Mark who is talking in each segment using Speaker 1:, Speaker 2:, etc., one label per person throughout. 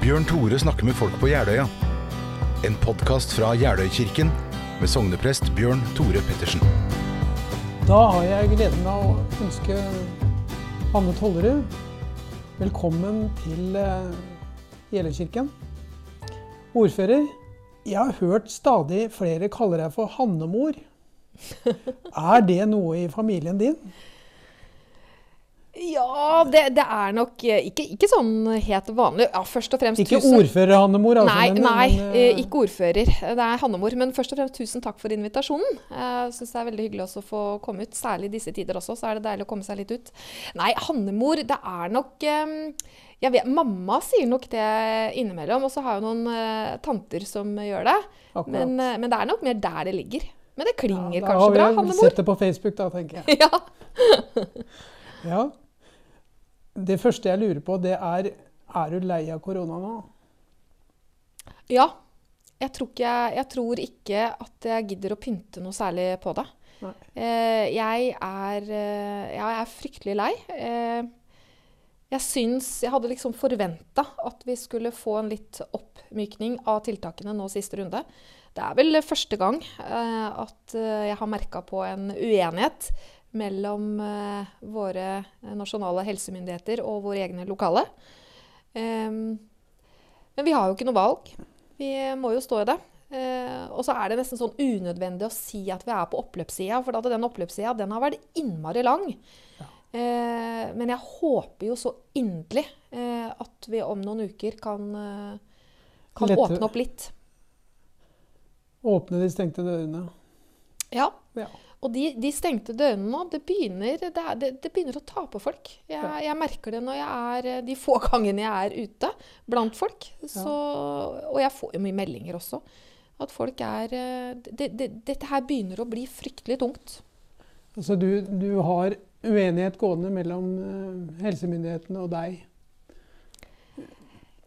Speaker 1: Bjørn Tore snakker med folk på Jeløya. En podkast fra Jeløykirken med sogneprest Bjørn Tore Pettersen.
Speaker 2: Da har jeg gleden av å ønske Hanne Tollerud velkommen til eh, Jeløykirken. Ordfører, jeg har hørt stadig flere kaller deg for Hannemor. Er det noe i familien din?
Speaker 3: Ja, det, det er nok eh, ikke, ikke sånn helt vanlig. Ja, først og fremst
Speaker 2: Ikke
Speaker 3: tusen-
Speaker 2: ordfører Hannemor, altså.
Speaker 3: Nei, nei
Speaker 2: men,
Speaker 3: eh, ikke ordfører. Det er Hannemor. Men først og fremst tusen takk for invitasjonen. Jeg syns det er veldig hyggelig å få komme ut. Særlig i disse tider også, så er det deilig å komme seg litt ut. Nei, Hannemor, det er nok um, jeg vet, Mamma sier nok det innimellom, og så har jeg noen uh, tanter som gjør det. Men, uh, men det er nok mer der det ligger. Men det klinger
Speaker 2: ja, kanskje
Speaker 3: kanskje
Speaker 2: Hannemor.
Speaker 3: bra,
Speaker 2: har
Speaker 3: Hannemor.
Speaker 2: sett det på Facebook, da, tenker jeg.
Speaker 3: Ja.
Speaker 2: Ja. Det første jeg lurer på, det er Er du lei av korona nå?
Speaker 3: Ja. Jeg tror, ikke, jeg tror ikke at jeg gidder å pynte noe særlig på det. Eh, jeg, er, eh, ja, jeg er fryktelig lei. Eh, jeg syns Jeg hadde liksom forventa at vi skulle få en litt oppmykning av tiltakene nå siste runde. Det er vel første gang eh, at eh, jeg har merka på en uenighet mellom eh, våre nasjonale helsemyndigheter og våre egne lokale. Em, men vi har jo ikke noe valg. Vi må jo stå i det. Eh, og så er det nesten sånn unødvendig å si at vi er på oppløpssida, for den oppløpssida den har vært innmari lang. Eh, men jeg håper jo så inderlig eh, at vi om noen uker kan, eh, kan
Speaker 2: Lette-
Speaker 3: åpne opp litt.
Speaker 2: Åpne de stengte dørene.
Speaker 3: Ja.
Speaker 2: Ja.
Speaker 3: Og de, de stengte dørene nå, det begynner, det, er, det, det begynner å ta på folk. Jeg,
Speaker 2: Ja.
Speaker 3: jeg merker det når jeg er, de få gangene jeg er ute blant folk. Så, og jeg får jo mye meldinger også. At folk er eh, det, det, Dette her begynner å bli fryktelig tungt.
Speaker 2: Altså du, du har uenighet gående mellom eh, helsemyndighetene og deg.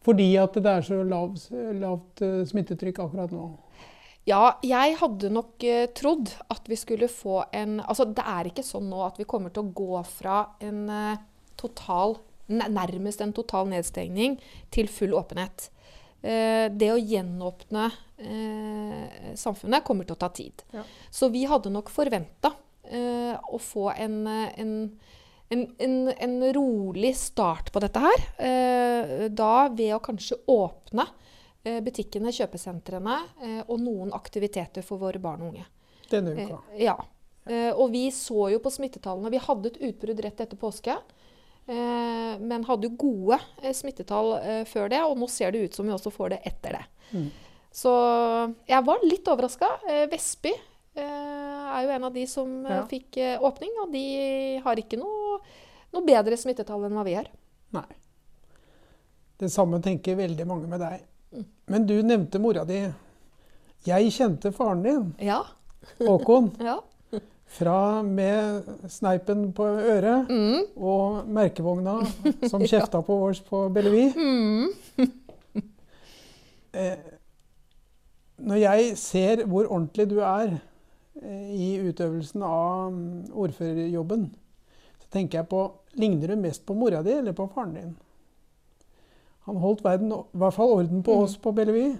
Speaker 2: Fordi at det er så lavt, lavt eh, smittetrykk akkurat nå.
Speaker 3: Ja, jeg hadde nok eh, trodd at vi skulle få en Altså, det er ikke sånn nå at vi kommer til å gå fra en eh, total Nærmest en total nedstengning til full åpenhet. Eh, det å gjenåpne eh, samfunnet kommer til å ta tid.
Speaker 2: Ja.
Speaker 3: Så vi hadde nok forventa eh, å få en, eh, en en, en, en rolig start på dette her. Eh, da ved å kanskje åpne butikkene, kjøpesentrene eh, og noen aktiviteter for våre barn og unge.
Speaker 2: Denne
Speaker 3: Eh,
Speaker 2: uka.
Speaker 3: ja. Eh, og vi så jo på smittetallene Vi hadde et utbrudd rett etter påske. Eh, men hadde jo gode eh, smittetall eh, før det, og nå ser det ut som vi også får det etter det.
Speaker 2: Mm.
Speaker 3: Så jeg var litt overraska. Eh, Vestby eh, er jo en av de som eh,
Speaker 2: Ja.
Speaker 3: fikk eh, åpning, og de har ikke noe, noe bedre smittetall enn hva vi har.
Speaker 2: Nei. Det samme tenker veldig mange med deg. Men du nevnte mora di. Jeg kjente faren din,
Speaker 3: Ja.
Speaker 2: Håkon,
Speaker 3: ja.
Speaker 2: fra med sneipen på øret
Speaker 3: Mm.
Speaker 2: og merkevogna som kjefta på oss på Bellevue.
Speaker 3: Mm.
Speaker 2: Eh, når jeg ser hvor ordentlig du er eh, i utøvelsen av mm, ordførerjobben, så tenker jeg på Ligner du mest på mora di eller på faren din? Han holdt verden, i hvert fall orden på
Speaker 3: Mm.
Speaker 2: oss på Bellevue.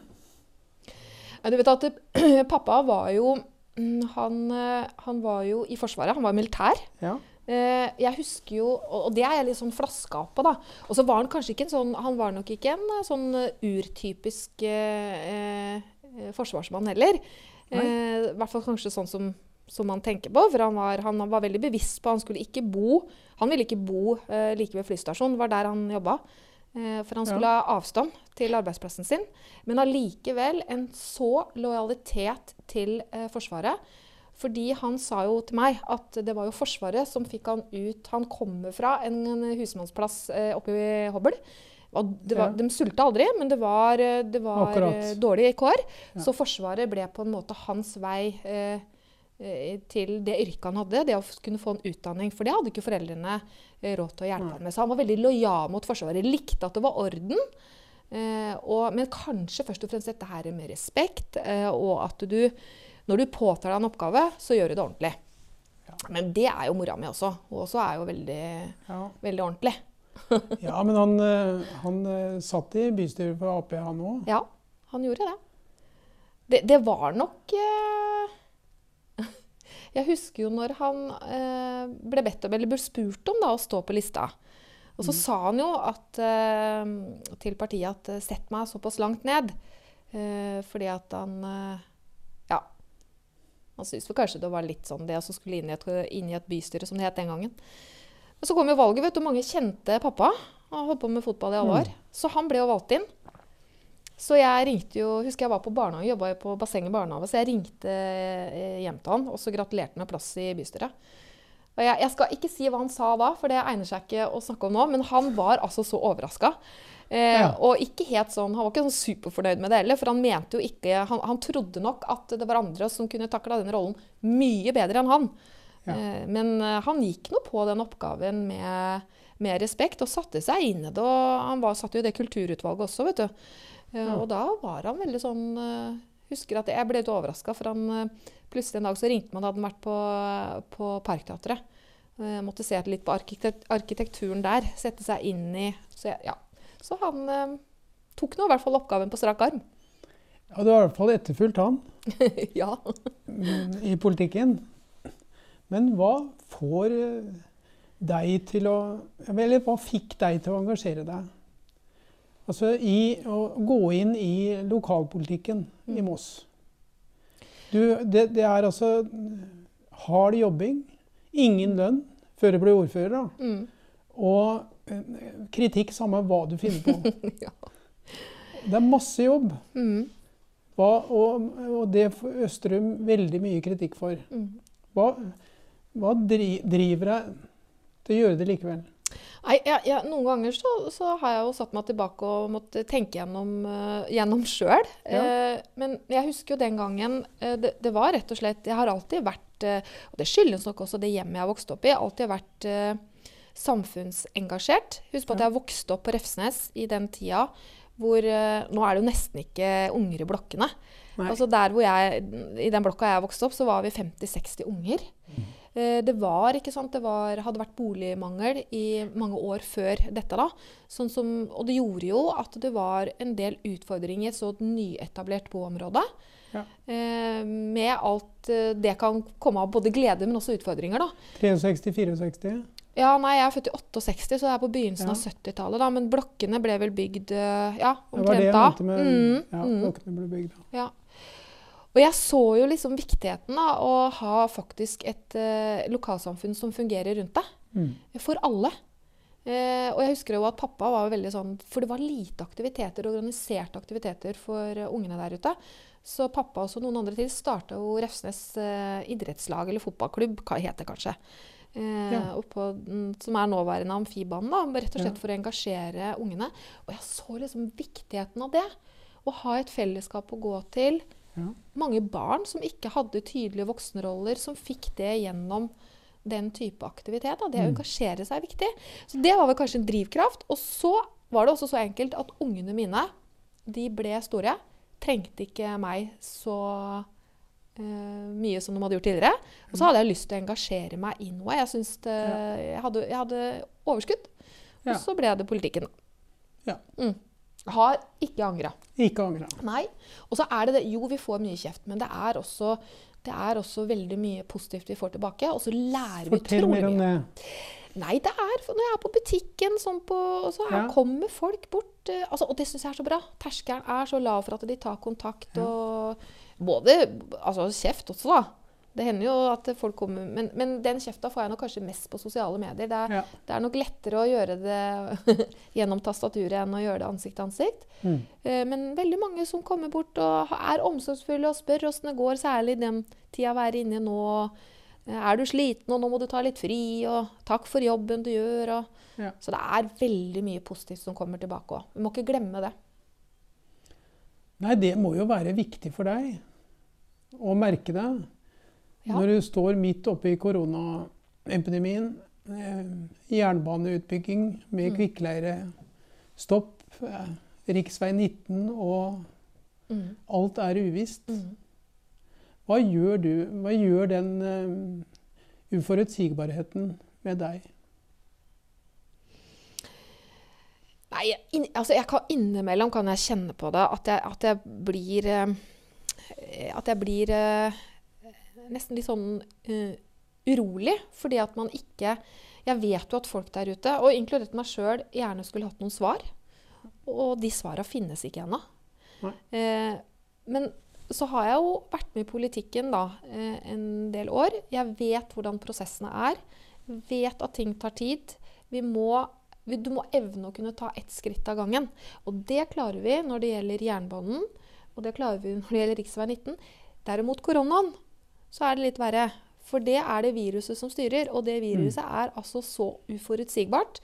Speaker 3: Ja, Du vet at pappa var jo mm, han, eh, han var jo i Forsvaret. Han var militær.
Speaker 2: Ja.
Speaker 3: Eh, Jeg husker jo, og det er jeg litt sånn flaska på, da. Og så var han kanskje ikke en sånn Han var nok ikke en eh, sånn eh, urtypisk eh, eh, forsvarsmann heller. Eh, I hvert fall kanskje sånn som, som man tenker på. For han var, han var veldig bevisst på Han skulle ikke bo Han ville ikke bo eh, like ved flystasjonen. var der han jobba. Eh, for han skulle ha avstand til arbeidsplassen sin. Men allikevel en så lojalitet til eh, Forsvaret. Fordi han sa jo til meg at det var jo Forsvaret som fikk han ut Han kommer fra en, en husmannsplass eh, oppe i Hobøl. Og det var,
Speaker 2: Ja.
Speaker 3: De sulta aldri, men det var, eh, det var eh, dårlige kår.
Speaker 2: Ja.
Speaker 3: Så Forsvaret ble på en måte hans vei eh, til det yrket han hadde, det å kunne få en utdanning. For det hadde ikke foreldrene eh, råd til å hjelpe ham med. Så han var veldig lojal mot Forsvaret. Likte at det var orden. Eh, og, men kanskje først og fremst dette her med respekt, eh, og at du Når du påtar deg en oppgave, så gjør du det ordentlig. Men det er jo mora mi også. Hun også er jo veldig,
Speaker 2: Ja.
Speaker 3: veldig ordentlig.
Speaker 2: Ja, men han, eh, han eh, satt i bystyret for Ap, han òg.
Speaker 3: Ja, han gjorde det. Det, det var nok eh, Jeg husker jo når han eh, ble bedt om, eller ble spurt om da, å stå på lista. Og så sa han jo at, eh, til partiet at eh, 'sett meg såpass langt ned'. Eh, fordi at han eh, Ja. Han syntes vel kanskje det var litt sånn det å skulle inn i, et, inn i et bystyre, som det het den gangen. Men så kom jo valget, vet du. Mange kjente pappa. Han holdt på med fotball i alle år. Så han ble jo valgt inn. Så jeg ringte jo, husker jeg var på barnehage, jobba på bassenget barnehage, så jeg ringte eh, hjem til han og så gratulerte han med plass i bystyret. Og jeg, jeg, skal ikke si hva han sa da, for det egner seg ikke å snakke om nå, men han var altså så overraska. Eh,
Speaker 2: Ja.
Speaker 3: Og ikke helt sånn, han var ikke sånn superfornøyd med det heller, for han mente jo ikke han, han trodde nok at det var andre som kunne takla den rollen mye bedre enn han.
Speaker 2: Ja.
Speaker 3: Eh, men eh, han gikk nå på den oppgaven med, med respekt og satte seg inn i det. Og han var, satt jo i det kulturutvalget også, vet du. Eh,
Speaker 2: Ja.
Speaker 3: Og da var han veldig sånn eh, Husker at jeg ble litt overraska, for han eh, plutselig en dag så ringte man da hadde han vært på, på Parkteatret. Jeg måtte se litt på arkitekt, arkitekturen der. Sette seg inn i Så, jeg, ja. så han eh, tok nå i hvert fall oppgaven på strak arm.
Speaker 2: Ja, du har i hvert fall etterfulgt han
Speaker 3: ja.
Speaker 2: mm, i politikken. Men hva får deg til å Eller hva fikk deg til å engasjere deg? Altså i å gå inn i lokalpolitikken i
Speaker 3: Mm.
Speaker 2: Moss. Du, det, det er altså hard jobbing, ingen lønn før du blir ordfører, da.
Speaker 3: Mm.
Speaker 2: Og eh, kritikk samme hva du finner på.
Speaker 3: ja.
Speaker 2: Det er masse jobb.
Speaker 3: Mm.
Speaker 2: Hva, og, og det får Østrum veldig mye kritikk for.
Speaker 3: Mm.
Speaker 2: Hva, hva dri, driver deg til å gjøre det likevel?
Speaker 3: Nei, ja, ja, Noen ganger så, så har jeg jo satt meg tilbake og måtte tenke gjennom, uh, gjennom sjøl.
Speaker 2: Ja.
Speaker 3: Uh, men jeg husker jo den gangen uh, det, det var rett og slett Jeg har alltid vært, uh, og det skyldes nok også det hjemmet jeg vokste opp i, alltid vært samfunnsengasjert. Husk på at
Speaker 2: jeg
Speaker 3: jeg vokste opp på Refsnes i den tida hvor Nå er det jo nesten ikke unger i blokkene. Altså der hvor jeg, I den blokka jeg vokste opp, så var vi 50-60 unger. Eh, Det var, ikke sant, det var, hadde vært boligmangel i mange år før dette. da. Sånn som, og det gjorde jo at det var en del utfordringer i et så nyetablert boområde.
Speaker 2: Ja.
Speaker 3: Eh, med alt eh, det kan komme av både glede, men også utfordringer. da.
Speaker 2: 63-64?
Speaker 3: Ja, nei, Jeg er født i 68, så det er på begynnelsen
Speaker 2: Ja.
Speaker 3: av 70-tallet. da, Men blokkene ble vel bygd ja, omtrent da.
Speaker 2: Det var det jeg mente med
Speaker 3: Mm,
Speaker 2: ja,
Speaker 3: mm.
Speaker 2: blokkene ble bygd. da.
Speaker 3: Ja. Og jeg så jo liksom viktigheten av å ha faktisk et eh, lokalsamfunn som fungerer rundt deg.
Speaker 2: Mm.
Speaker 3: For alle. Eh, og jeg husker jo at pappa var veldig sånn For det var lite aktiviteter, organiserte aktiviteter for uh, ungene der ute. Så pappa og noen andre til starta jo Refsnes eh, idrettslag, eller fotballklubb, hva heter det kanskje. Eh,
Speaker 2: Ja.
Speaker 3: oppå, som er nåværende Amfibanen, da, rett og
Speaker 2: Ja.
Speaker 3: slett for å engasjere ungene. Og jeg så liksom viktigheten av det. Å ha et fellesskap å gå til.
Speaker 2: Ja.
Speaker 3: Mange barn som ikke hadde tydelige voksenroller, som fikk det gjennom den type aktivitet. Da. Det å
Speaker 2: Mm.
Speaker 3: engasjere seg er viktig. Så det var vel kanskje en drivkraft. Og så var det også så enkelt at ungene mine, de ble store. Trengte ikke meg så Uh, mye som de hadde gjort tidligere. Og så hadde jeg lyst til å engasjere meg i noe. Jeg, det, ja. jeg, hadde, jeg hadde overskudd.
Speaker 2: Ja.
Speaker 3: Og så ble det politikken.
Speaker 2: Ja.
Speaker 3: Mm. Har ikke angra.
Speaker 2: Ikke angra.
Speaker 3: Nei. Og så er det det Jo, vi får mye kjeft, men det er også, det er også veldig mye positivt vi får tilbake. Og så lærer vi
Speaker 2: Fortell
Speaker 3: utrolig
Speaker 2: mer om det.
Speaker 3: Nei, det er når jeg er på butikken, sånn på, så er,
Speaker 2: Ja.
Speaker 3: kommer folk bort. eh, Altså, og det syns jeg er så bra. Terskelen er så lav for at de tar kontakt. Og både altså, kjeft også, da. Det hender jo at folk kommer Men, men den kjefta får jeg nok kanskje mest på sosiale medier. Det er,
Speaker 2: Ja.
Speaker 3: det er nok lettere å gjøre det gjennom tastaturet enn å gjøre det ansikt til ansikt.
Speaker 2: Mm.
Speaker 3: Eh, Men veldig mange som kommer bort og er omsorgsfulle og spør åssen det går, særlig den tida vi er inne i nå. Eh, Er du sliten, og nå må du ta litt fri, og takk for jobben du gjør. Og.
Speaker 2: Ja.
Speaker 3: Så det er veldig mye positivt som kommer tilbake òg. Vi må ikke glemme det.
Speaker 2: Nei, det må jo være viktig for deg å merke det.
Speaker 3: Ja.
Speaker 2: Når du står midt oppe i koronaepidemien, eh, jernbaneutbygging med
Speaker 3: Mm.
Speaker 2: kvikkleirestopp, eh, rv. 19 og
Speaker 3: Mm.
Speaker 2: alt er uvisst.
Speaker 3: Mm.
Speaker 2: Hva gjør du? Hva gjør den eh, uforutsigbarheten med deg?
Speaker 3: Nei, inn, altså jeg kan, innimellom kan jeg kjenne på det at jeg, at jeg blir At jeg blir eh, nesten litt sånn uh, urolig. Fordi at man ikke Jeg vet jo at folk der ute, og inkludert meg sjøl, gjerne skulle hatt noen svar. Og de svara finnes ikke ennå. Uh, men så har jeg jo vært med i politikken da, uh, en del år. Jeg vet hvordan prosessene er. Vet at ting tar tid. Vi må, du må evne å kunne ta ett skritt av gangen. Og det klarer vi når det gjelder jernbanen, og det klarer vi når det gjelder rv. 19. Derimot koronaen, så er det litt verre. For det er det viruset som styrer. Og det viruset er altså så uforutsigbart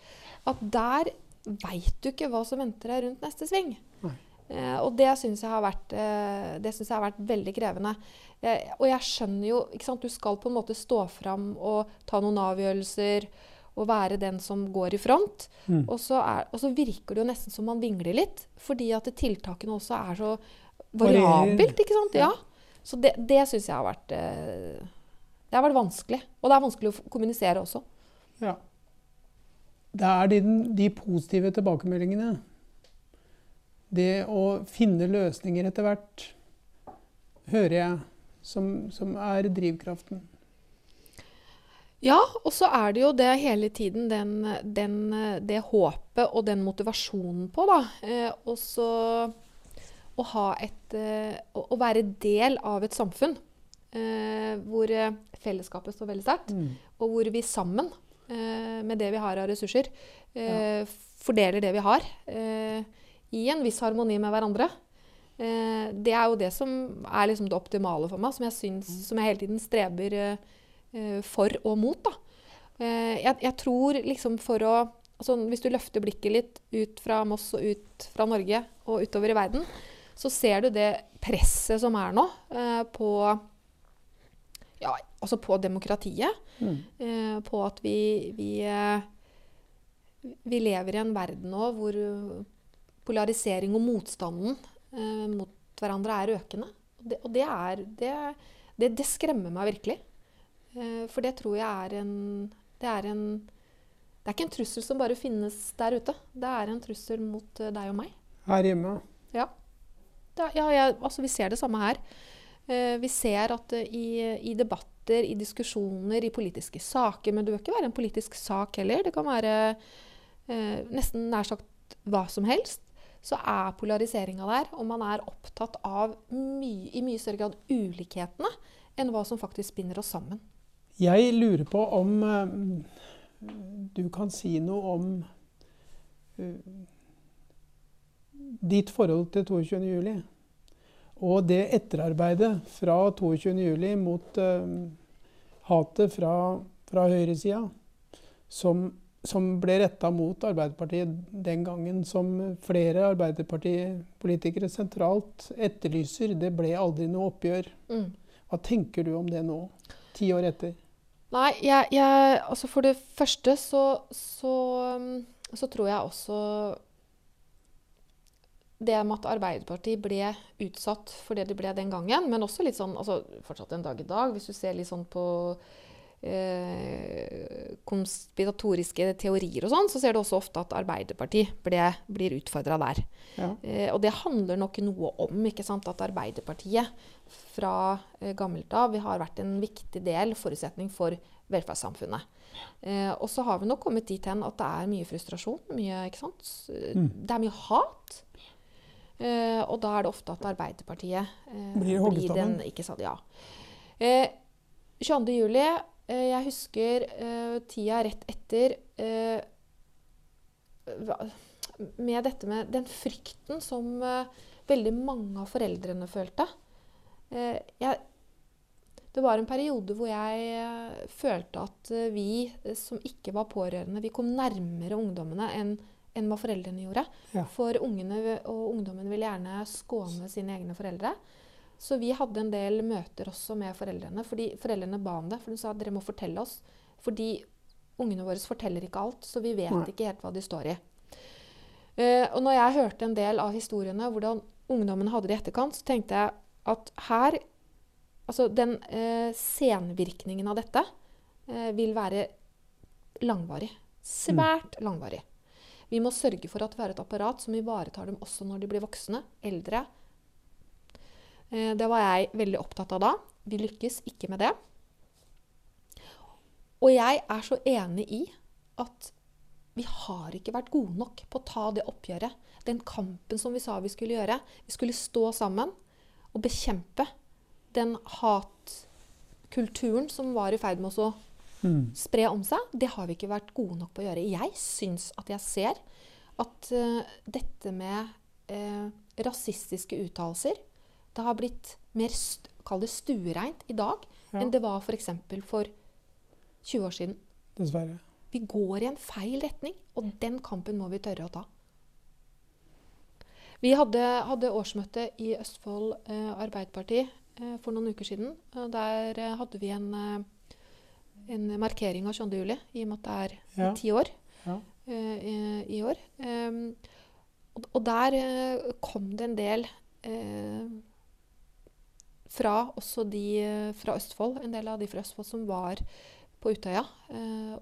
Speaker 3: at der veit du ikke hva som venter deg rundt neste sving. Eh, og det syns jeg, eh, jeg har vært veldig krevende. Eh, og jeg skjønner jo ikke sant, Du skal på en måte stå fram og ta noen avgjørelser og være den som går i front.
Speaker 2: Mm.
Speaker 3: Og, så er, og så virker det jo nesten som man vingler litt. Fordi at tiltakene også er så variabelt. ikke sant? Ja. Så det, det syns jeg har vært eh, Det har vært vanskelig. Og det er vanskelig å kommunisere også.
Speaker 2: Ja. Det er de, de positive tilbakemeldingene. Det å finne løsninger etter hvert, hører jeg, som, som er drivkraften.
Speaker 3: Ja, og så er det jo det hele tiden den, den, det håpet og den motivasjonen på, da. Eh, og så å ha et eh, å, være del av et samfunn eh, hvor eh, fellesskapet står veldig sterkt,
Speaker 2: Mm.
Speaker 3: og hvor vi sammen, med det vi har av ressurser, ja. fordeler det vi har, i en viss harmoni med hverandre. Det er jo det som er liksom det optimale for meg, som jeg, syns, som jeg hele tiden streber for og mot. Jeg, jeg tror liksom for å altså Hvis du løfter blikket litt ut fra Moss og ut fra Norge og utover i verden, så ser du det presset som er nå eh, på ja, altså på demokratiet.
Speaker 2: Mm.
Speaker 3: Eh, på at vi, vi, eh, vi lever i en verden nå hvor polarisering og motstanden eh, mot hverandre er økende. Og det, og det, er, det, det, det skremmer meg virkelig. Eh, for det tror jeg er en det er en det er ikke en trussel som bare finnes der ute. Det er en trussel mot eh, deg og meg.
Speaker 2: Her hjemme.
Speaker 3: Ja. Er- ja jeg, altså vi ser det samme her. Uh, vi ser at uh, i, i debatter, i diskusjoner, i politiske saker Men det bør ikke være en politisk sak heller. Det kan være uh, nesten nær sagt hva som helst. Så er polariseringa der, og man er opptatt av mye, i mye større grad ulikhetene enn hva som faktisk binder oss sammen.
Speaker 2: Jeg lurer på om du kan si noe om ditt forhold til 22. juli. Og det etterarbeidet fra 22. juli mot uh, hatet fra, fra høyresida, som, som ble retta mot Arbeiderpartiet den gangen, som flere Arbeiderpartipolitikere sentralt etterlyser. Det ble aldri noe oppgjør.
Speaker 3: Mm.
Speaker 2: Hva tenker du om det nå, ti år etter?
Speaker 3: Nei, jeg, jeg Altså for det første så, så, så tror jeg også det med at Arbeiderpartiet ble utsatt for det de ble den gangen, men også litt sånn altså fortsatt en dag i dag, hvis du ser litt sånn på eh, konspiratoriske teorier og sånn, så ser du også ofte at Arbeiderpartiet ble, blir utfordra der.
Speaker 2: Ja.
Speaker 3: Eh, og det handler nok noe om ikke sant, at Arbeiderpartiet fra eh, gammelt av har vært en viktig del, forutsetning for velferdssamfunnet. Eh, og så har vi nok kommet dit hen at det er mye frustrasjon. Mye, ikke sant?
Speaker 2: Mm.
Speaker 3: Det er mye hat. Eh, og da er det ofte at Arbeiderpartiet eh,
Speaker 2: Blir
Speaker 3: den Ikke sant, ja. Eh, 22. juli, eh, jeg husker eh, tida rett etter eh, med dette med den frykten som eh, veldig mange av foreldrene følte. Eh, jeg, det var en periode hvor jeg følte at vi som ikke var pårørende, vi kom nærmere ungdommene enn enn hva foreldrene gjorde.
Speaker 2: Ja.
Speaker 3: For ungene og ungdommen vil gjerne skåne sine egne foreldre. Så vi hadde en del møter også med foreldrene, fordi foreldrene ba om det. For de sa at dere må fortelle oss. Fordi ungene våre forteller ikke alt, så vi vet
Speaker 2: Nei.
Speaker 3: ikke helt hva de står i. Uh, og når jeg hørte en del av historiene, hvordan ungdommen hadde det i etterkant, så tenkte jeg at her Altså den uh, senvirkningen av dette uh, vil være langvarig. Svært langvarig. Vi må sørge for at vi har et apparat som ivaretar dem også når de blir voksne, eldre. Eh, det var jeg veldig opptatt av da. Vi lykkes ikke med det. Og jeg er så enig i at vi har ikke vært gode nok på å ta det oppgjøret. Den kampen som vi sa vi skulle gjøre. Vi skulle stå sammen og bekjempe den hatkulturen som var i ferd med å
Speaker 2: Mm.
Speaker 3: spre om seg. Det har vi ikke vært gode nok på å gjøre. Jeg syns at jeg ser at uh, dette med uh, rasistiske uttalelser Det har blitt mer kall det stuereint i dag
Speaker 2: Ja.
Speaker 3: enn det var f.eks. For, for 20 år siden.
Speaker 2: Dessverre.
Speaker 3: Vi går i en feil retning, og den kampen må vi tørre å ta. Vi hadde, hadde årsmøte i Østfold eh, Arbeiderparti eh, for noen uker siden. og Der eh, hadde vi en, eh, en markering av 22. juli, i og med at det er
Speaker 2: Ja.
Speaker 3: ti år
Speaker 2: Ja.
Speaker 3: Uh, i, i år. Um, og, og der uh, kom det en del uh, fra også de fra Østfold, en del av de fra Østfold som var på Utøya.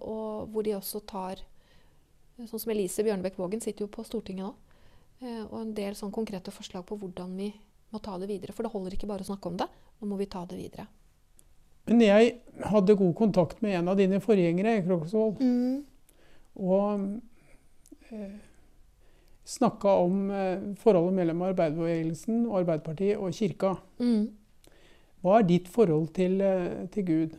Speaker 3: og hvor de også tar Sånn som Elise Bjørnebekk Vågen sitter jo på Stortinget nå. og en del sånn konkrete forslag på hvordan vi må ta det videre. For det holder ikke bare å snakke om det, nå må vi ta det videre.
Speaker 2: Men jeg hadde god kontakt med en av dine forgjengere i Mm. Og eh, snakka om eh, forholdet mellom arbeiderbevegelsen Arbeiderpartiet og kirka.
Speaker 3: Mm.
Speaker 2: Hva er ditt forhold til, eh, til Gud?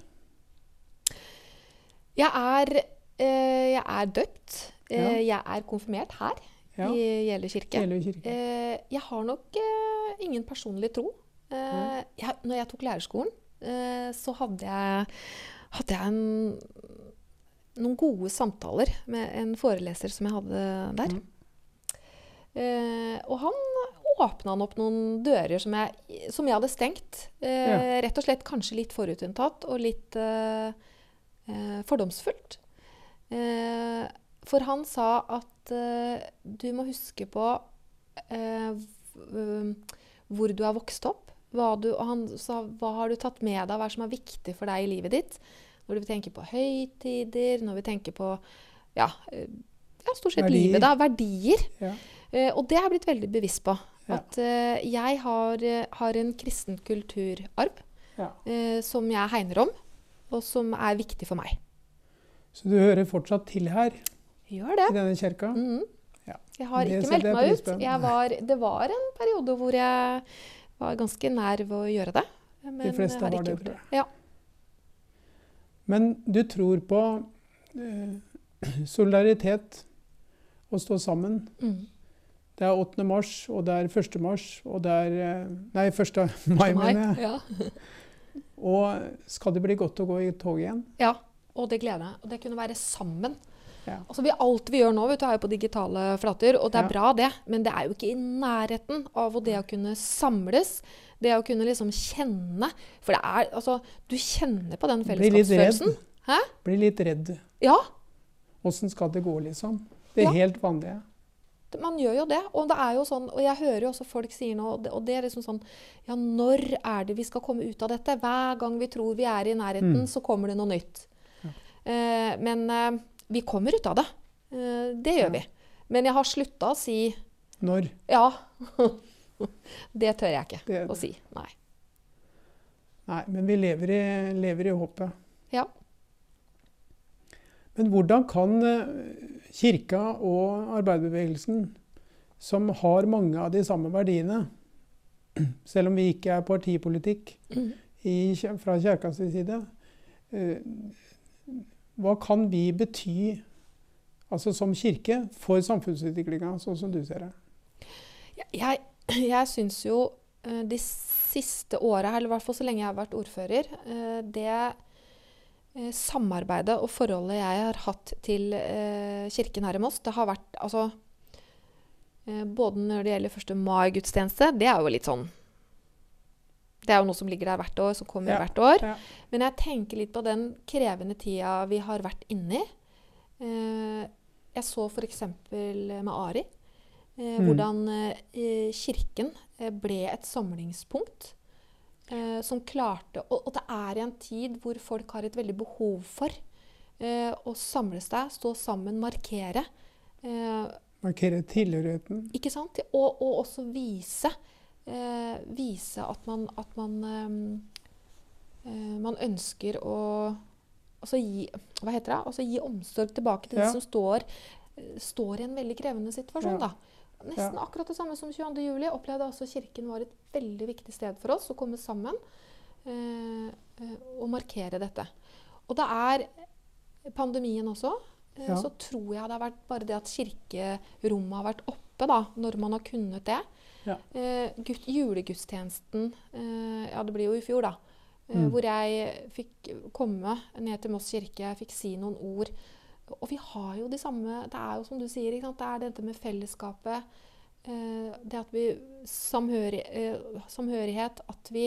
Speaker 3: Jeg er, eh, jeg er døpt. Eh,
Speaker 2: Ja.
Speaker 3: Jeg er konfirmert her
Speaker 2: Ja,
Speaker 3: i Gjelle kirke.
Speaker 2: kirke.
Speaker 3: Eh, jeg har nok ingen personlig tro. Eh, jeg, når jeg tok lærerskolen, så hadde jeg, hadde jeg en, noen gode samtaler med en foreleser som jeg hadde der.
Speaker 2: Mm.
Speaker 3: Eh, og han åpna han opp noen dører som jeg, som jeg hadde stengt. Eh, Rett og slett kanskje litt forutinntatt og litt eh, eh, fordomsfullt. Eh, for han sa at eh, du må huske på eh, hvor du har vokst opp. Hva du, og han sa hva har du tatt med deg, hva er som er viktig for deg i livet ditt? Når vi tenker på høytider, når vi tenker på ja, eh, ja stort sett
Speaker 2: Verdier.
Speaker 3: livet, da. Verdier.
Speaker 2: Ja.
Speaker 3: Uh, og det har jeg blitt veldig bevisst på.
Speaker 2: Ja.
Speaker 3: At uh, jeg har, har en kristen kulturarv
Speaker 2: Ja.
Speaker 3: eh, som jeg hegner om, og som er viktig for meg.
Speaker 2: Så du hører fortsatt til her
Speaker 3: Gjør det.
Speaker 2: i denne kirka?
Speaker 3: Mhm.
Speaker 2: Ja.
Speaker 3: Jeg har
Speaker 2: Det
Speaker 3: ikke meldt meg ut. Var, det var en periode hvor jeg var ganske nær ved å gjøre det. Men
Speaker 2: De fleste
Speaker 3: har ikke gjort det. Ja.
Speaker 2: Men du tror på eh, solidaritet, å stå sammen.
Speaker 3: Mm.
Speaker 2: Det er 8. mars, og det er 1. mars, og det er eh, Nei, 1. mai, mener jeg.
Speaker 3: Ja.
Speaker 2: Og skal det bli godt å gå i tog igjen?
Speaker 3: ja. Og det gleder jeg meg. Og det kunne være sammen.
Speaker 2: Ja.
Speaker 3: Altså vi, alt vi gjør nå, vet du, er jo på digitale flater, og det er
Speaker 2: Ja.
Speaker 3: bra, det. Men det er jo ikke i nærheten av det å kunne samles. Det å kunne liksom kjenne For det er Altså, du kjenner på den fellesskapsfølelsen.
Speaker 2: Blir litt redd.
Speaker 3: Ja.
Speaker 2: Åssen skal det gå, liksom? Det
Speaker 3: Ja.
Speaker 2: helt vanlige.
Speaker 3: Man gjør jo det. Og det er jo sånn, og jeg hører jo også folk sier nå, og det, og det er liksom sånn Ja, når er det vi skal komme ut av dette? Hver gang vi tror vi er i nærheten,
Speaker 2: Mm.
Speaker 3: så kommer det noe nytt. Eh, men eh, vi kommer ut av det. Eh, det gjør vi. Men jeg har slutta å si
Speaker 2: Når?
Speaker 3: ja. det tør jeg ikke
Speaker 2: Det-
Speaker 3: å si. Nei.
Speaker 2: Nei, men vi lever i, lever i håpet.
Speaker 3: Ja.
Speaker 2: Men hvordan kan eh, kirka og arbeiderbevegelsen, som har mange av de samme verdiene, selv om vi ikke er partipolitikk
Speaker 3: Mm.
Speaker 2: i, fra kirkas side, eh, hva kan vi bety altså som kirke for samfunnsutviklinga, sånn som du ser det?
Speaker 3: Jeg, jeg syns jo eh, de siste åra, eller i hvert fall så lenge jeg har vært ordfører, eh, det eh, samarbeidet og forholdet jeg har hatt til kirken her i Moss, det har vært altså Både når det gjelder 1. mai-gudstjeneste, det er jo litt sånn Det er jo noe som ligger der hvert år, som kommer
Speaker 2: Ja,
Speaker 3: hvert år.
Speaker 2: ja.
Speaker 3: Men jeg tenker litt på den krevende tida vi har vært inni. Eh, jeg så f.eks. med Ari. Eh,
Speaker 2: Mm.
Speaker 3: Hvordan eh, kirken eh, ble et samlingspunkt. Eh, som klarte og, og det er i en tid hvor folk har et veldig behov for eh, å samles der, stå sammen, markere. Eh,
Speaker 2: Markere tilhørigheten.
Speaker 3: ikke sant? Og, og også vise, eh, vise at man, at man, eh, eh, man ønsker å altså gi, hva heter det? Altså gi omsorg tilbake til
Speaker 2: Ja.
Speaker 3: de som står, eh, står i en veldig krevende situasjon.
Speaker 2: Ja.
Speaker 3: Da. Nesten akkurat det samme som 22. juli. Opplevde også Kirken var et veldig viktig sted for oss å komme sammen eh, eh, og markere dette. Og det er pandemien også. eh,
Speaker 2: Ja.
Speaker 3: Så tror jeg det har vært bare det at kirkerommet har vært oppe da, når man har kunnet det.
Speaker 2: Ja.
Speaker 3: Eh, gud, julegudstjenesten eh, Ja, det blir jo i fjor, da. Eh,
Speaker 2: Mm.
Speaker 3: Hvor jeg fikk komme ned til Moss kirke, jeg fikk si noen ord. Og vi har jo de samme Det er jo som du sier, det er dette med fellesskapet. Eh, det at vi samhøri, Samhørighet. At vi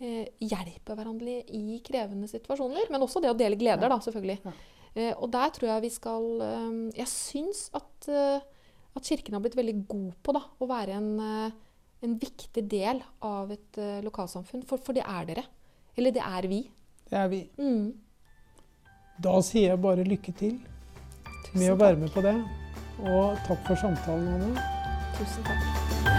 Speaker 3: eh, hjelper hverandre i krevende situasjoner. Men også det å dele gleder, da, selvfølgelig.
Speaker 2: Ja.
Speaker 3: Eh, og der tror jeg vi skal Jeg syns at, at Kirken har blitt veldig god på da, å være en, eh, en viktig del av et eh, lokalsamfunn. For, for det er dere. Eller det er vi.
Speaker 2: Det er vi.
Speaker 3: Mm.
Speaker 2: Da sier jeg bare lykke til
Speaker 3: Tusen
Speaker 2: med å
Speaker 3: takk.
Speaker 2: være med på det. Og takk for samtalen, Anne.
Speaker 3: Tusen takk.